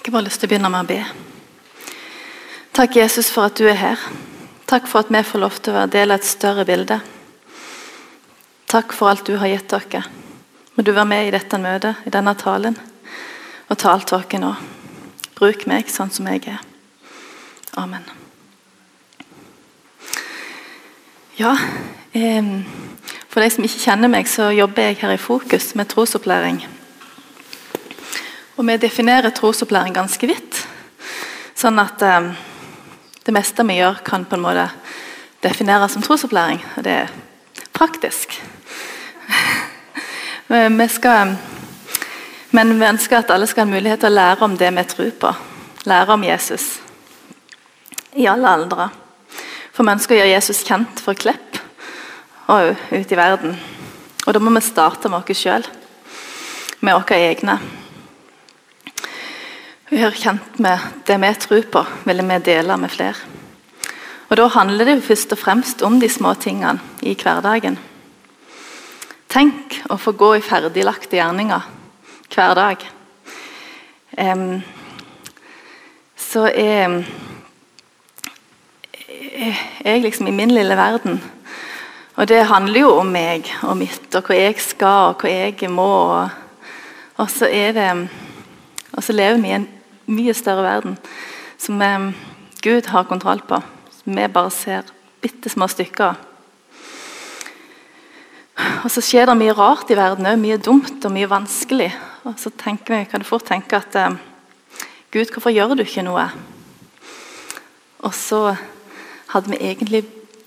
Jeg har bare lyst til å begynne med å be. Takk, Jesus, for at du er her. Takk for at vi får lov til å være del av et større bilde. Takk for alt du har gitt dere. Må du være med i dette møtet, i denne talen, og tal til dere nå. Bruk meg sånn som jeg er. Amen. Ja, for de som ikke kjenner meg, så jobber jeg her i Fokus med trosopplæring. Og vi definerer trosopplæring ganske vidt. Sånn at eh, det meste vi gjør, kan på en måte defineres som trosopplæring. Og det er praktisk. vi skal, men vi ønsker at alle skal ha mulighet til å lære om det vi tror på. Lære om Jesus. I alle aldre. For vi ønsker å gjøre Jesus kjent for Klepp og ut i verden. Og da må vi starte med oss sjøl. Med våre egne. Vi er kjent med det vi tror på, ville vi dele med flere. Og Da handler det jo først og fremst om de små tingene i hverdagen. Tenk å få gå i ferdiglagte gjerninger hver dag. Um, så er jeg liksom i min lille verden. Og det handler jo om meg og mitt, og hva jeg skal og hva jeg må. Og, og så er det og så lever vi i en mye større verden som eh, Gud har kontroll på. Som vi bare ser bitte små stykker Og så skjer det mye rart i verden òg. Mye dumt og mye vanskelig. Og så tenker vi, kan du fort tenke at eh, Gud, hvorfor gjør du ikke noe? Og så hadde vi egentlig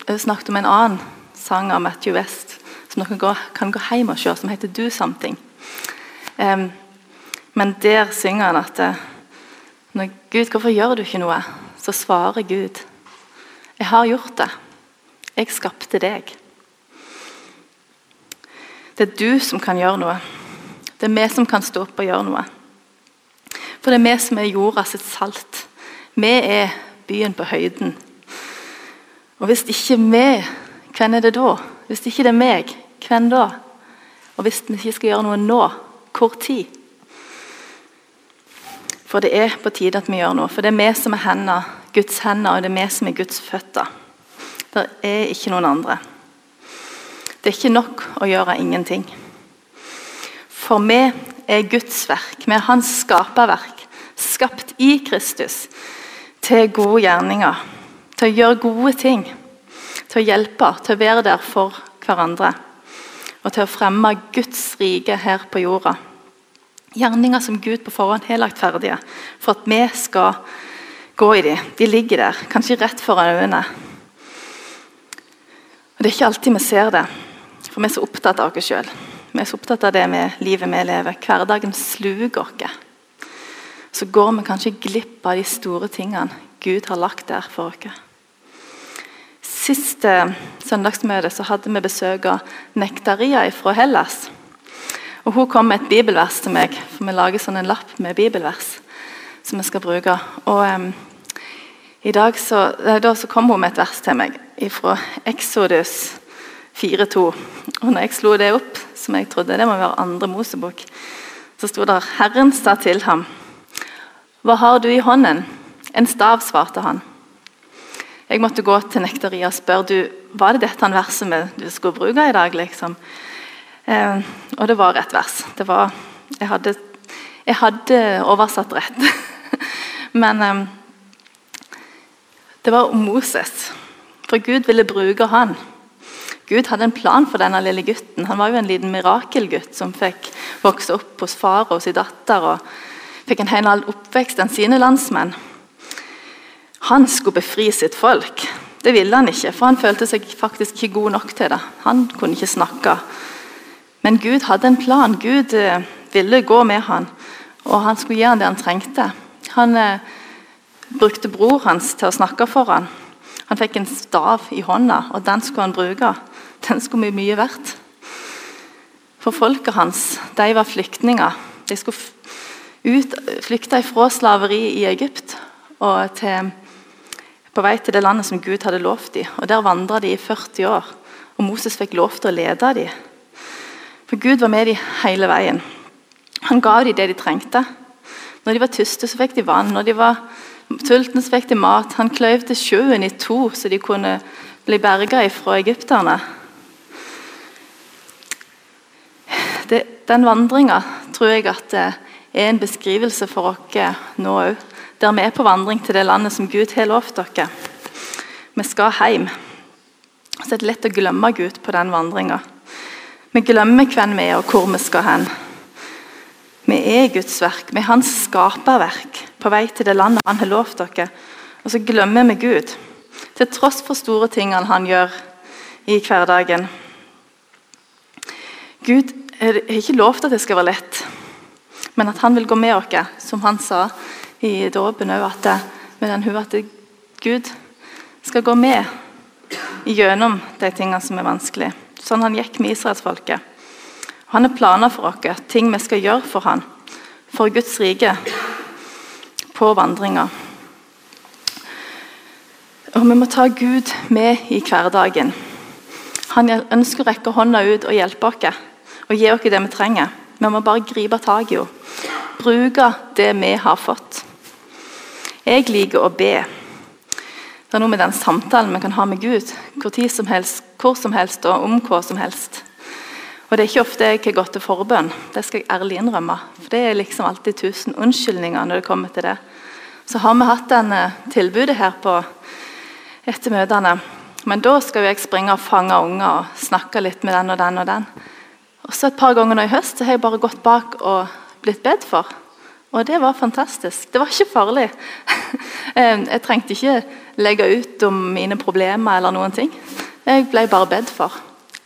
snakket om en annen sang av Matthew West som dere kan gå hjem og se, som heter 'Do Something'. Um, men der synger han at eh, når Gud, hvorfor gjør du ikke noe? Så svarer Gud. Jeg har gjort det. Jeg skapte deg. Det er du som kan gjøre noe. Det er vi som kan stå opp og gjøre noe. For det er vi som er jorda sitt salt. Vi er byen på høyden. Og hvis ikke vi, hvem er det da? Hvis ikke det er meg, hvem da? Og hvis vi ikke skal gjøre noe nå, hvor tid? For det er på tide at vi gjør noe. For det er vi som er hender, Guds hender, og det er vi som er Guds føtter. Det er ikke noen andre. Det er ikke nok å gjøre ingenting. For vi er Guds verk. Vi er Hans skaperverk, skapt i Kristus til gode gjerninger. Til å gjøre gode ting. Til å hjelpe, til å være der for hverandre. Og til å fremme Guds rike her på jorda. Gjerninger som Gud på forhånd har lagt ferdige for at vi skal gå i dem. De ligger der, kanskje rett foran øynene. Og Det er ikke alltid vi ser det, for vi er så opptatt av oss sjøl. Vi er så opptatt av det med livet vi lever. Hverdagen sluker oss. Så går vi kanskje glipp av de store tingene Gud har lagt der for oss. Siste søndagsmøte så hadde vi besøk av Nektaria fra Hellas. Og Hun kom med et bibelvers til meg, for vi lager sånn en lapp med bibelvers som vi skal bruke. Og um, i dag så, Da så kom hun med et vers til meg fra Exodus 4,2. Og når jeg slo det opp, som jeg trodde det må være andre Mosebok, så sto der Herren sa til ham Hva har du i hånden? En stav, svarte han. Jeg måtte gå til nektaria og spørre du, var det dette verset du skulle bruke i dag. liksom? Eh, og det var rett vers. Det var, jeg, hadde, jeg hadde oversatt rett. Men eh, det var om Moses. For Gud ville bruke han. Gud hadde en plan for denne lille gutten. Han var jo en liten mirakelgutt som fikk vokse opp hos far og sin datter. og Fikk en hel oppvekst enn sine landsmenn. Han skulle befri sitt folk. Det ville han ikke, for han følte seg faktisk ikke god nok til det. Han kunne ikke snakke. Men Gud hadde en plan. Gud eh, ville gå med han, og han skulle gi han det han trengte. Han eh, brukte bror hans til å snakke for han. Han fikk en stav i hånda, og den skulle han bruke. Den skulle bli mye verdt. For folket hans de var flyktninger. De skulle ut, flykte fra slaveri i Egypt og til, på vei til det landet som Gud hadde lovt dem. Og Der vandra de i 40 år, og Moses fikk lov til å lede dem. For Gud var med dem hele veien. Han ga dem det de trengte. Når de var tyste, så fikk de vann. Når de var sultne, så fikk de mat. Han kløyvde sjøen i to, så de kunne bli berga fra egypterne. Det, den vandringa tror jeg at er en beskrivelse for oss nå òg. Der vi er på vandring til det landet som Gud har lovt dere. Vi skal hjem. Så er det lett å glemme Gud på den vandringa. Vi glemmer hvem vi er og hvor vi skal hen. Vi er Guds verk, vi er hans skaperverk på vei til det landet han har lovt dere. Og så glemmer vi Gud, til tross for store tingene han gjør i hverdagen. Gud har ikke lovt at det skal være lett, men at han vil gå med oss, som han sa i dåpen òg, hun at Gud skal gå med gjennom de tingene som er vanskelig. Sånn han gikk med israelsfolket. Han har planer for oss, ting vi skal gjøre for han, for Guds rike, på vandringa. Og Vi må ta Gud med i hverdagen. Han ønsker å rekke hånda ut og hjelpe oss og gi oss det vi trenger. Vi må bare gripe tak i henne. Bruke det vi har fått. Jeg liker å be. Det er noe med den samtalen vi kan ha med Gud hvor, som helst, hvor som helst og om hva som helst. Og Det er ikke ofte jeg har gått til forbønn, det skal jeg ærlig innrømme. For Det er liksom alltid tusen unnskyldninger når det kommer til det. Så har vi hatt denne tilbudet her på etter møtene. Men da skal jeg springe og fange unger og snakke litt med den og den og den. Og så Et par ganger nå i høst så har jeg bare gått bak og blitt bedt for. Og det var fantastisk. Det var ikke farlig. Jeg trengte ikke legge ut om mine problemer eller noen ting. Jeg ble bare bedt for.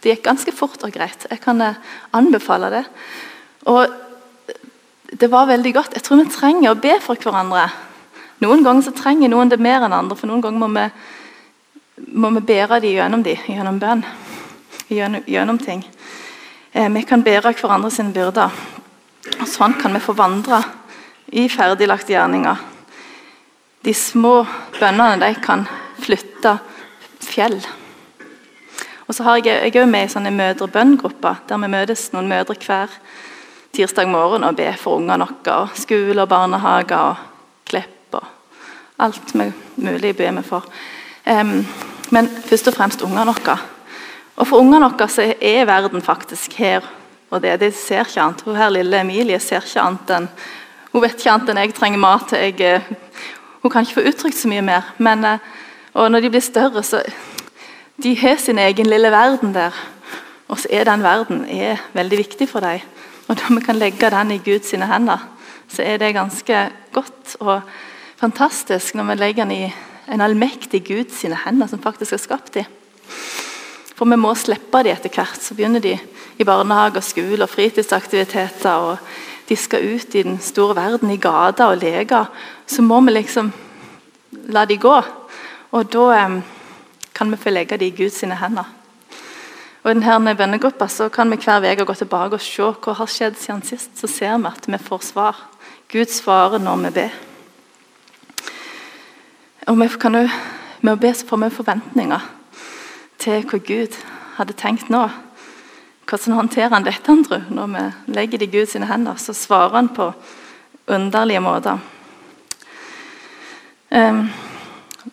Det gikk ganske fort og greit. Jeg kan eh, anbefale det. Og det var veldig godt. Jeg tror vi trenger å be for hverandre. Noen ganger så trenger noen det mer enn andre, for noen ganger må vi, må vi bære dem gjennom dem, gjennom bønn. Gjennom, gjennom ting. Eh, vi kan bære hverandre sine byrder. Sånn kan vi få vandre i ferdiglagte gjerninger. De små bønnene de kan flytte fjell. Og så har Jeg, jeg er med i sånne mødrebønngrupper der vi møtes noen mødre hver tirsdag morgen og ber for ungene våre. Og skole og barnehager og Klepp og alt mulig ber vi for. Um, men først og fremst ungene våre. Og For ungene våre så er verden faktisk her og det. De ser ikke annet. Hun her lille Emilie ser ikke annet enn Hun vet ikke annet enn jeg trenger mat. Jeg, eh, hun kan ikke få uttrykt så mye mer. Men, eh, og når de blir større, så De har sin egen lille verden der. Og så er den verden er veldig viktig for dem. Og når vi kan legge den i Guds hender, så er det ganske godt og fantastisk når vi legger den i en allmektig Guds hender, som faktisk har skapt dem. For vi må slippe dem etter hvert. Så begynner de i barnehage, og skole og fritidsaktiviteter. og De skal ut i den store verden, i gata og leke. Så må vi liksom la de gå. Og da kan vi få legge dem i Guds hender. Og I denne bønnegruppa så kan vi hver uke gå tilbake og se hva har skjedd siden sist. Så ser vi at vi får svar. Gud svarer når vi ber. Og vi kan jo, Med å be så får vi forventninger til hva Gud hadde tenkt nå. Hvordan håndterer han dette, andre? Når vi legger det i Guds hender, så svarer han på underlige måter. Um,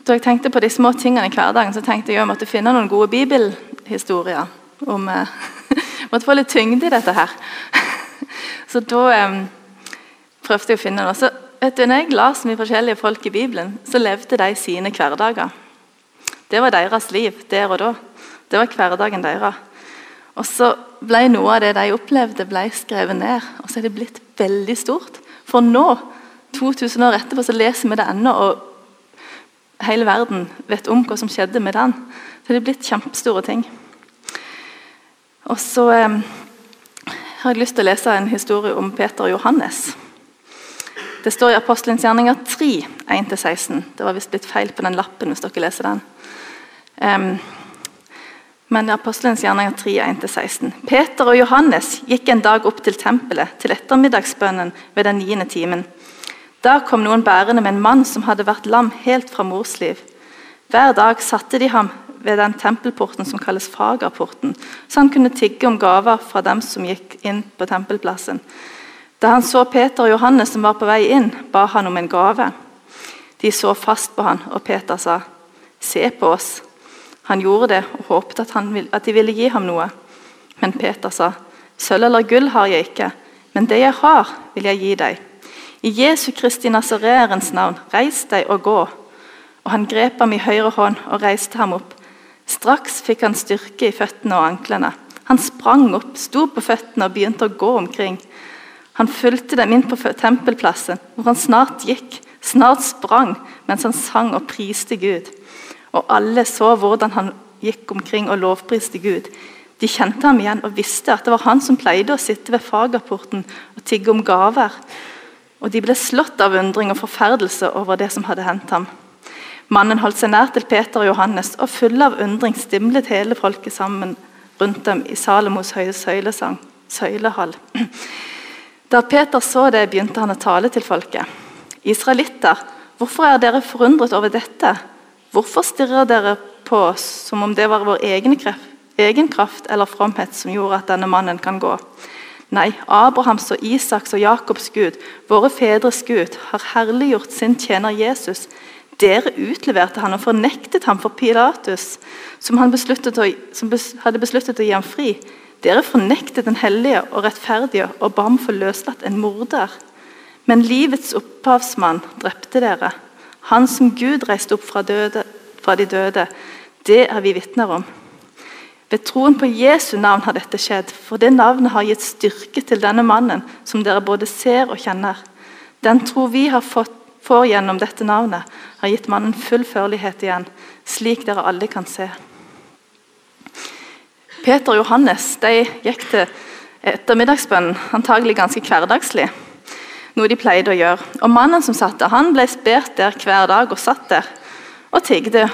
da jeg tenkte på de små tingene i hverdagen, så tenkte jeg at jeg måtte finne noen gode bibelhistorier. om uh, måtte få litt tyngde i dette her. så da um, prøvde jeg å finne noe. Så, vet du, når jeg la så mye forskjellige folk i Bibelen, så levde de sine hverdager. Det var deres liv der og da. Det var hverdagen deres. Og så ble Noe av det de opplevde, ble skrevet ned. Og så er det blitt veldig stort. For nå, 2000 år etterpå, så leser vi det ennå, og hele verden vet om hva som skjedde med den. Så det er blitt kjempestore ting. Og så eh, har jeg lyst til å lese en historie om Peter og Johannes. Det står i Apostelens gjerninger 3, 1-16. Det var visst blitt feil på den lappen. hvis dere leser den. Um, men Apostelens gjerninger 3, 1-16. Peter og Johannes gikk en dag opp til tempelet til ettermiddagsbønnen ved den niende timen. Da kom noen bærende med en mann som hadde vært lam helt fra mors liv. Hver dag satte de ham ved den tempelporten som kalles Fagerporten, så han kunne tigge om gaver fra dem som gikk inn på tempelplassen. Da han så Peter og Johannes som var på vei inn, ba han om en gave. De så fast på han, og Peter sa, 'Se på oss.' Han gjorde det og håpet at, vil, at de ville gi ham noe. Men Peter sa, 'Sølv eller gull har jeg ikke, men det jeg har, vil jeg gi deg.' I Jesu Kristi Nasareerens navn, reis deg og gå. Og han grep ham i høyre hånd og reiste ham opp. Straks fikk han styrke i føttene og anklene. Han sprang opp, sto på føttene og begynte å gå omkring. Han fulgte dem inn på tempelplassen, hvor han snart gikk, snart sprang, mens han sang og priste Gud. Og alle så hvordan han gikk omkring og lovpriste Gud. De kjente ham igjen og visste at det var han som pleide å sitte ved fagerporten og tigge om gaver. Og De ble slått av undring og forferdelse over det som hadde hendt ham. Mannen holdt seg nær til Peter og Johannes, og full av undring stimlet hele folket sammen rundt dem i Salomos høye søylesang, søylehall. Da Peter så det, begynte han å tale til folket. Israelitter, hvorfor er dere forundret over dette? Hvorfor stirrer dere på oss som om det var vår egen kraft, egen kraft eller fromhet som gjorde at denne mannen kan gå? Nei, Abrahams og Isaks og Jakobs Gud, våre fedres Gud, har herliggjort sin tjener Jesus. Dere utleverte han og fornektet ham for Pilatus, som, besluttet å, som hadde besluttet å gi ham fri. Dere fornektet den hellige og rettferdige og ba om å få løslatt en morder. Men livets opphavsmann drepte dere. Han som Gud reiste opp fra, døde, fra de døde. Det er vi vitner om. Ved troen på Jesu navn har dette skjedd, for det navnet har gitt styrke til denne mannen, som dere både ser og kjenner. Den tro vi har fått, får gjennom dette navnet, har gitt mannen full førlighet igjen, slik dere alle kan se. Peter og Johannes de gikk til ettermiddagsbønnen, antagelig ganske hverdagslig. Noe de pleide å gjøre. Og Mannen som satt der, han ble spurt der hver dag og satt der og tigde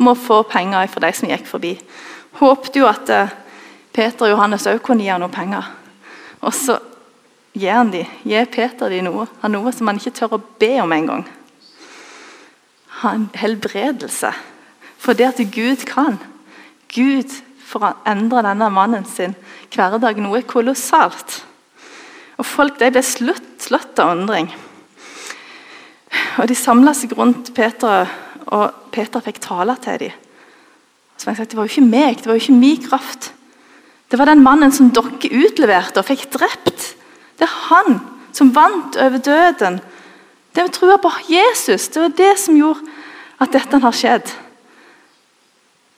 om å få penger for de som gikk forbi. Håpte jo at eh, Peter og Johannes òg kunne gi ham noe penger. Og så gir han de, gir Peter de noe, han noe som han ikke tør å be om engang. Helbredelse. For det at Gud kan. Gud for å endre denne mannen sin hverdag noe kolossalt. Og Folk de ble slått, slått av undring. Og De samla seg rundt Peter, og Peter fikk tale til dem. Så jeg sagt, Det var jo ikke meg, det var jo ikke min kraft. Det var den mannen som dere utleverte og fikk drept. Det er han som vant over døden. Det å tro på Jesus, det var det som gjorde at dette har skjedd.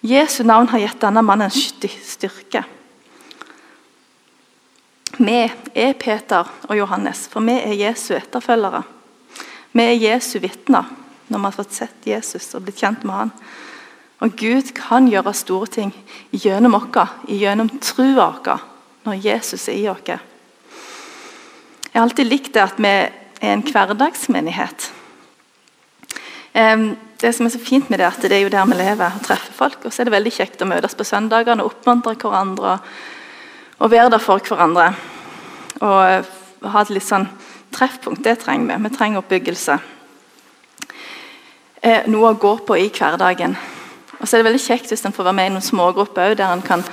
Jesu navn har gitt denne mannen styrke. Vi er Peter og Johannes, for vi er Jesu etterfølgere. Vi er Jesu vitner når vi har fått sett Jesus og blitt kjent med han. Og Gud kan gjøre store ting gjennom oss, gjennom trua vår, når Jesus er i oss. Jeg har alltid likt det at vi er en hverdagsmenighet. Det som er så fint med det, at det er jo der vi lever og treffer folk. Og så er det veldig kjekt å møtes på søndagene og oppmuntre hverandre. Og være der for hverandre. Og ha et litt sånn treffpunkt. Det trenger vi. Vi trenger oppbyggelse. Eh, noe å gå på i hverdagen. Og så er det veldig kjekt hvis en får være med i noen smågrupper der en kan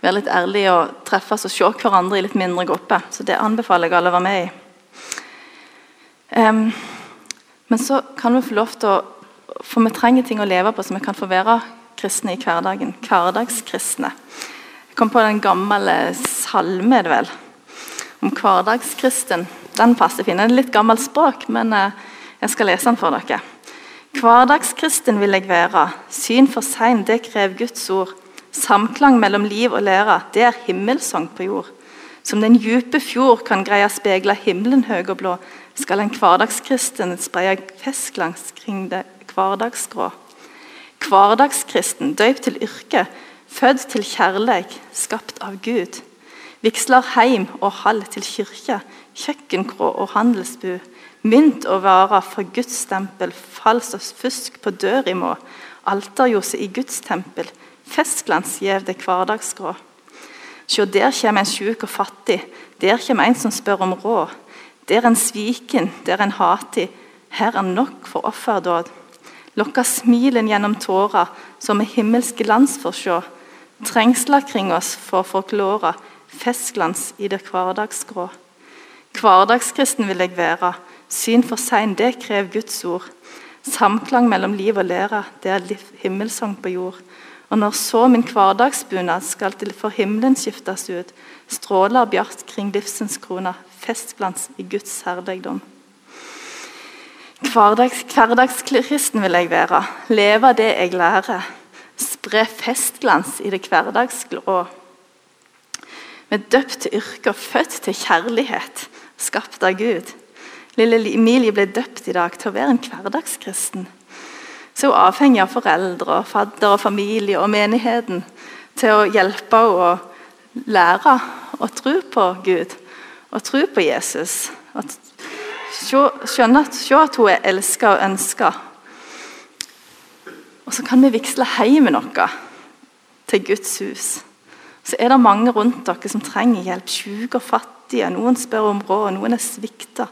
være litt ærlig og treffes og se hverandre i litt mindre grupper. Så det anbefaler jeg alle å være med i. Um, men så kan vi få lov til å For vi trenger ting å leve på, så vi kan få være kristne i hverdagen. Hverdagskristne. Kom på den gamle salme er det vel, om hverdagskristen. Den passer fint. Det er litt gammelt språk, men eh, jeg skal lese den for dere. Hverdagskristen vil jeg være. Syn for sein, det krever Guds ord. Samklang mellom liv og lære, det er himmelsang på jord. Som den djupe fjord kan greie å speile himmelen høy og blå, skal en hverdagskristen spreie festglans kring det hverdagsgrå. Hverdagskristen, døypt til yrke, født til kjærleik, skapt av Gud. Vigsler heim og hall til kirke, kjøkkenkrå og handelsbu. Mynt og varer for Guds stempel, fals og fusk på dør i må. Alterljose i Guds tempel, festglans gjev det hverdagsgrå. Sjå, der kommer en sjuk og fattig, der kommer en som spør om råd. Der en sviken, der en hatig, her er nok for offerdåd. Lokka smilen gjennom tårer, som med himmelsk glans får sjå. Trengsler kring oss for å forklåre, festglans i det hverdagsgrå. Hverdagskristen vil jeg være. Syn for sein, det krever Guds ord. Samklang mellom liv og lære, det er himmelsang på jord. Og når så min hverdagsbunad skal til for himmelen skiftes ut, stråler bjart kring livsens krone, festglans i Guds herligdom. Hverdagskristen vil jeg være, leve det jeg lærer. Spre festglans i det hverdagsgrå. Vi er døpt til yrke og født til kjærlighet, skapt av Gud. Lille Emilie ble døpt i dag til å være en hverdagskristen. Så hun er avhengig av foreldre, fadder, og familie og menigheten til å hjelpe henne å lære å tro på Gud og tro på Jesus. Skjønne at, at hun er elska og ønska. Og så kan vi vigsle hjemme noe til Guds hus. Så er det mange rundt dere som trenger hjelp. Syke og fattige. Noen spør om råd, noen er svikta,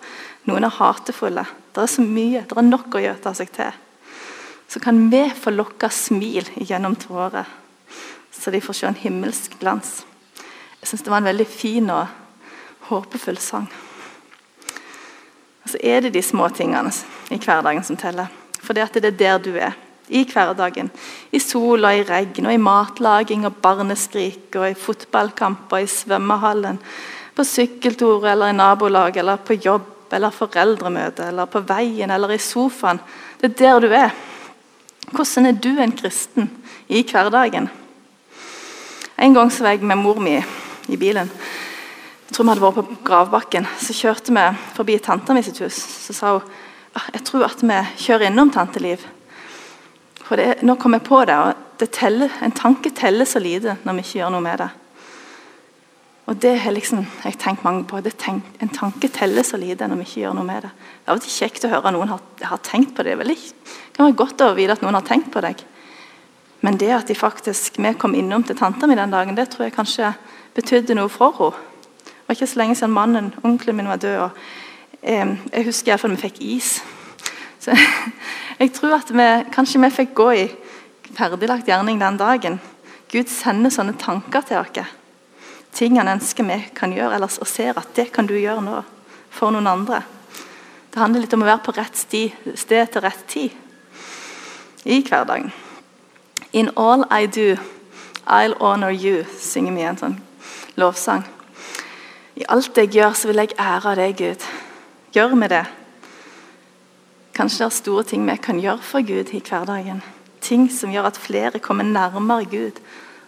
noen er hatefulle. Det er så mye. Det er nok å gjøre seg til. Så kan vi få lokka smil gjennom tårer, så de får se en himmelsk glans. Jeg syns det var en veldig fin og håpefull sang. Og så er det de små tingene i hverdagen som teller. For det er der du er. I hverdagen. I sol og i regn, og i matlaging og barneskrik, og i fotballkamp og i svømmehallen. På sykkeltur eller i nabolag eller på jobb eller foreldremøte eller på veien eller i sofaen. Det er der du er. Hvordan er du en kristen i hverdagen? En gang så var jeg med mor mi i bilen. Jeg tror vi hadde vært på gravbakken. Så kjørte vi forbi tanta mi sitt hus. Så sa hun «Ah, jeg tror at vi kjører innom tante Liv. For det, Nå kom jeg på det, og det teller, en tanke teller så lite når vi ikke gjør noe med det. Og Det har liksom, jeg tenkt mange på. Tenk, en tanke teller så lite når vi ikke gjør noe med det. Det er kjekt å høre at noen har, har tenkt på det. Det kan være godt å vite at noen har tenkt på deg. Men det at de faktisk, vi kom innom til tanta mi den dagen, det tror jeg kanskje betydde noe for henne. Det var ikke så lenge siden mannen, onkelen min var død. og eh, Jeg husker iallfall vi fikk is. Så jeg tror at vi, kanskje vi fikk gå i ferdiglagt gjerning den dagen. Gud sender sånne tanker til oss ting han ønsker vi kan gjøre, ellers, og ser at det kan du gjøre nå for noen andre. Det handler litt om å være på rett sti, sted til rett tid i hverdagen. In all I do, I'll honor you, synger vi en sånn lovsang. I alt jeg gjør, så vil jeg ære deg, Gud. Gjør vi det? Kanskje det er store ting vi kan gjøre for Gud i hverdagen. Ting som gjør at flere kommer nærmere Gud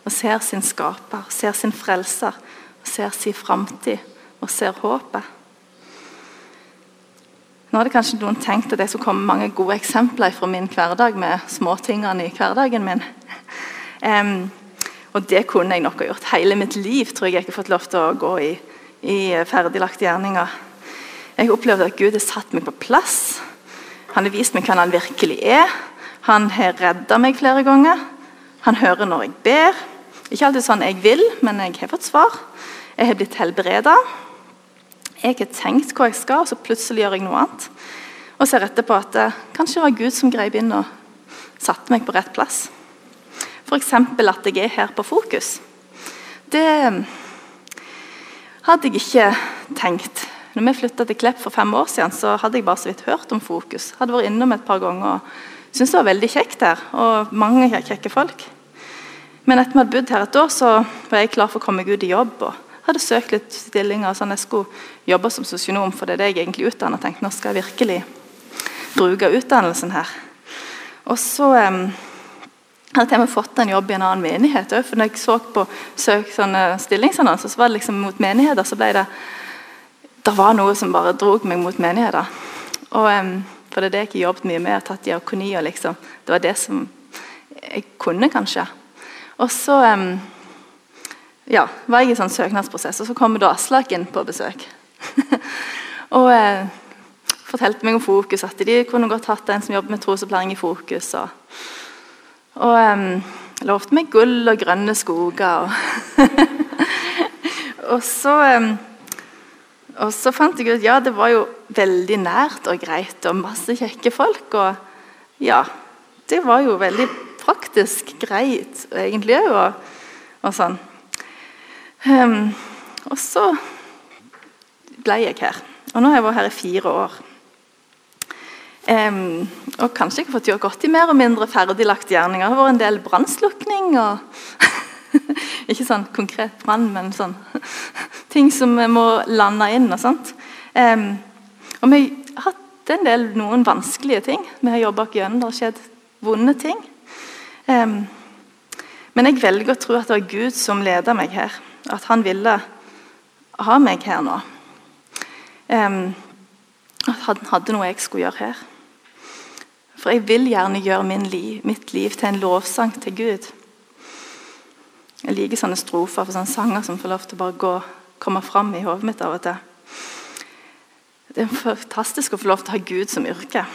og ser sin skaper, ser sin frelser, og ser sin framtid og ser håpet. Nå hadde kanskje noen tenkt at jeg skulle komme mange gode eksempler fra min hverdag med småtingene i hverdagen min. Um, og det kunne jeg nok ha gjort. Hele mitt liv tror jeg jeg ikke har fått lov til å gå i, i ferdiglagte gjerninger. Jeg opplevde at Gud har satt meg på plass. Han har vist meg hvem han virkelig er. Han har redda meg flere ganger. Han hører når jeg ber. Ikke alltid sånn jeg vil, men jeg har fått svar. Jeg har blitt helbreda. Jeg har tenkt hva jeg skal, og så plutselig gjør jeg noe annet. Og ser etterpå at det eh, kanskje var Gud som grep inn og satte meg på rett plass. F.eks. at jeg er her på Fokus. Det eh, hadde jeg ikke tenkt. Når vi flytta til Klepp for fem år siden, så hadde jeg bare så vidt hørt om Fokus. Hadde vært innom et par ganger og syntes det var veldig kjekt her. Og mange kjekke folk. Men etter vi hadde bodd her et år, så var jeg klar for å komme meg ut i jobb. og hadde søkt litt stillinger. sånn Jeg skulle jobbe som sosionom, for det er det jeg egentlig utdanner. og tenkte nå skal jeg virkelig bruke utdannelsen her. Og så um, hadde jeg fått en jobb i en annen menighet òg. For når jeg så på søk, sånne stillingsannonser, så var det liksom mot menigheter. så ble det det var noe som bare drog meg mot menigheter. Og, um, for det er det jeg ikke jobbet mye med. Jeg har tatt diakoni og liksom, Det var det som jeg kunne, kanskje. Og så um, ja, var jeg i sånn søknadsprosess, og så kommer da Aslak inn på besøk. og uh, fortalte meg om Fokus, at de kunne godt hatt en som jobber med trosopplæring i Fokus. Og, og um, lovte meg gull og grønne skoger. Og, og så um, og så fant jeg ut ja, det var jo veldig nært og greit og masse kjekke folk. Og ja, det var jo veldig praktisk greit egentlig òg. Og, og, sånn. Um, og så ble jeg her. Og nå har jeg vært her i fire år. Um, og kanskje jeg har fått gjort godt i mer og mindre ferdiglagte gjerninger. Det har vært en del brannslukning og Ikke sånn konkret brann, men sånn ting som vi må lande inn og sånt. Um, og vi har hatt en del noen vanskelige ting. Vi har jobba gjennom, det har skjedd vonde ting. Um, men jeg velger å tro at det var Gud som leda meg her. At han ville ha meg her nå. Um, at han hadde noe jeg skulle gjøre her. For jeg vil gjerne gjøre liv, mitt liv til en lovsang til Gud. Jeg liker sånne strofer for sånne sanger som får lov til å bare gå, komme fram i hodet mitt av og til. Det er fantastisk å få lov til å ha Gud som yrke.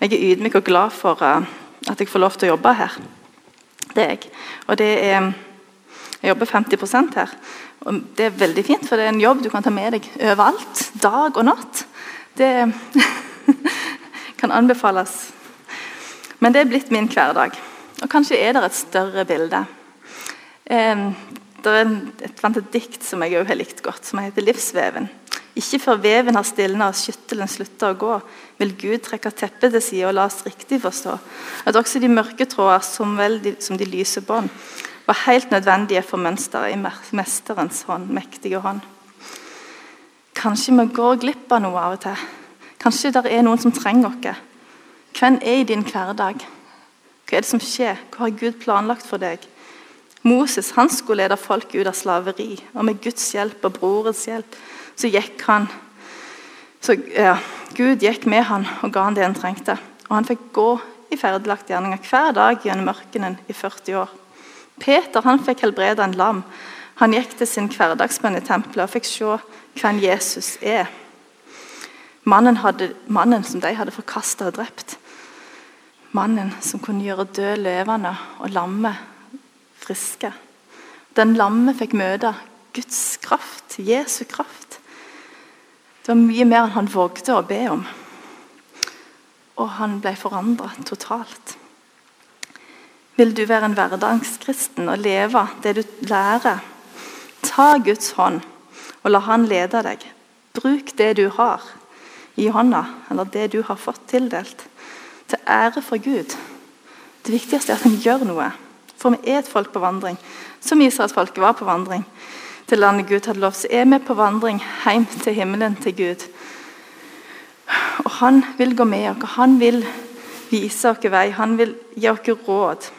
Jeg er ydmyk og glad for uh, at jeg får lov til å jobbe her. Det er jeg. Og det er Jeg jobber 50 her. Og det er veldig fint, for det er en jobb du kan ta med deg overalt. Dag og natt. Det kan anbefales. Men det er blitt min hverdag. Og kanskje er det et større bilde. Det er et, et dikt som jeg òg har likt godt, som heter 'Livsveven'. Ikke før veven har stilna og skyttelen slutter å gå, vil Gud trekke teppet til side og la oss riktig forstå at også de mørke tråder, som de, som de lyse bånd, var helt nødvendige for mønsteret i mesterens hånd, mektige hånd. Kanskje vi går glipp av noe av og til. Kanskje det er noen som trenger oss. Hvem er i din hverdag? Hva er det som skjer? Hva har Gud planlagt for deg? Moses han skulle lede folk ut av slaveri, og med Guds hjelp og brorens hjelp så gikk han så ja, Gud gikk med han og ga han det han trengte. Og Han fikk gå i ferdelagte gjerninger hver dag gjennom ørkenen i 40 år. Peter han fikk helbrede en lam. Han gikk til sin hverdagsbønn i tempelet og fikk se hvem Jesus er. Mannen, hadde, mannen som de hadde forkasta og drept. Mannen som kunne gjøre død levende og lamme friske. Den lamme fikk møte Guds kraft, Jesu kraft. Det var mye mer enn han vågde å be om. Og han ble forandra totalt. Vil du være en hverdagskristen og leve det du lærer? Ta Guds hånd og la Han lede deg. Bruk det du har i hånda, eller det du har fått tildelt, til ære for Gud. Det viktigste er at han gjør noe. For vi er et folk på vandring. Som Israelsfolket var på vandring til landet Gud hadde lovt, så er vi på vandring hjem til himmelen, til Gud. Og Han vil gå med oss, han vil vise oss vei, han vil gi oss råd.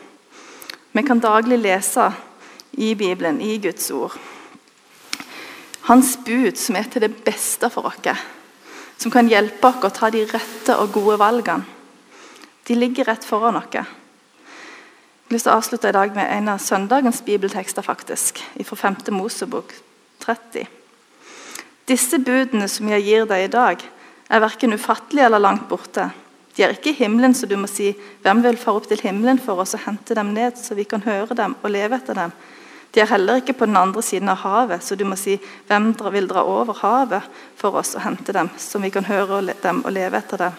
Vi kan daglig lese i Bibelen, i Guds ord. Hans bud, som er til det beste for oss, som kan hjelpe oss å ta de rette og gode valgene, de ligger rett foran oss. Jeg å avslutte i dag med en av søndagens bibeltekster, faktisk, fra 5. Mosebok 30. Disse budene som jeg gir deg i dag, er verken ufattelige eller langt borte. De er ikke i himmelen, så du må si 'Hvem vil fare opp til himmelen for oss og hente dem ned, så vi kan høre dem og leve etter dem?' De er heller ikke på den andre siden av havet, så du må si 'Hvem vil dra over havet for oss og hente dem, så vi kan høre dem og leve etter dem?'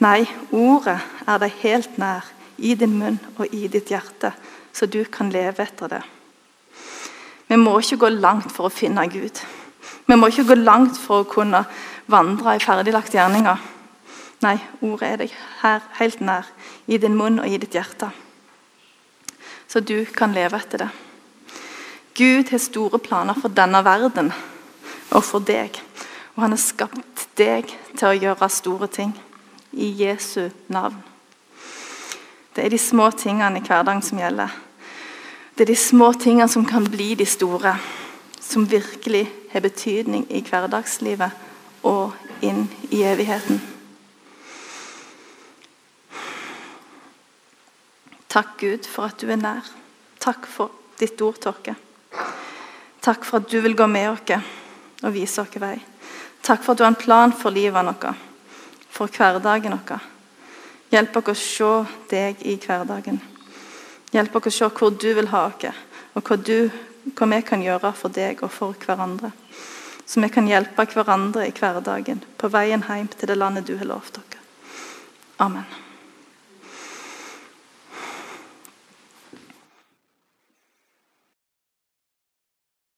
Nei, ordet er deg helt nær i din munn og i ditt hjerte, så du kan leve etter det. Vi må ikke gå langt for å finne Gud. Vi må ikke gå langt for å kunne vandre i ferdiglagte gjerninger. Nei, ordet er deg her helt nær, i din munn og i ditt hjerte. Så du kan leve etter det. Gud har store planer for denne verden og for deg. Og han har skapt deg til å gjøre store ting. I Jesu navn. Det er de små tingene i hverdagen som gjelder. Det er de små tingene som kan bli de store. Som virkelig har betydning i hverdagslivet og inn i evigheten. Takk, Gud, for at du er nær. Takk for ditt ord til Takk for at du vil gå med oss og vise oss vei. Takk for at du har en plan for livet vårt, for hverdagen vår. Hjelp oss å se deg i hverdagen. Hjelp oss å se hvor du vil ha oss, og hva, du, hva vi kan gjøre for deg og for hverandre. Så vi kan hjelpe hverandre i hverdagen på veien hjem til det landet du har lovt oss. Amen.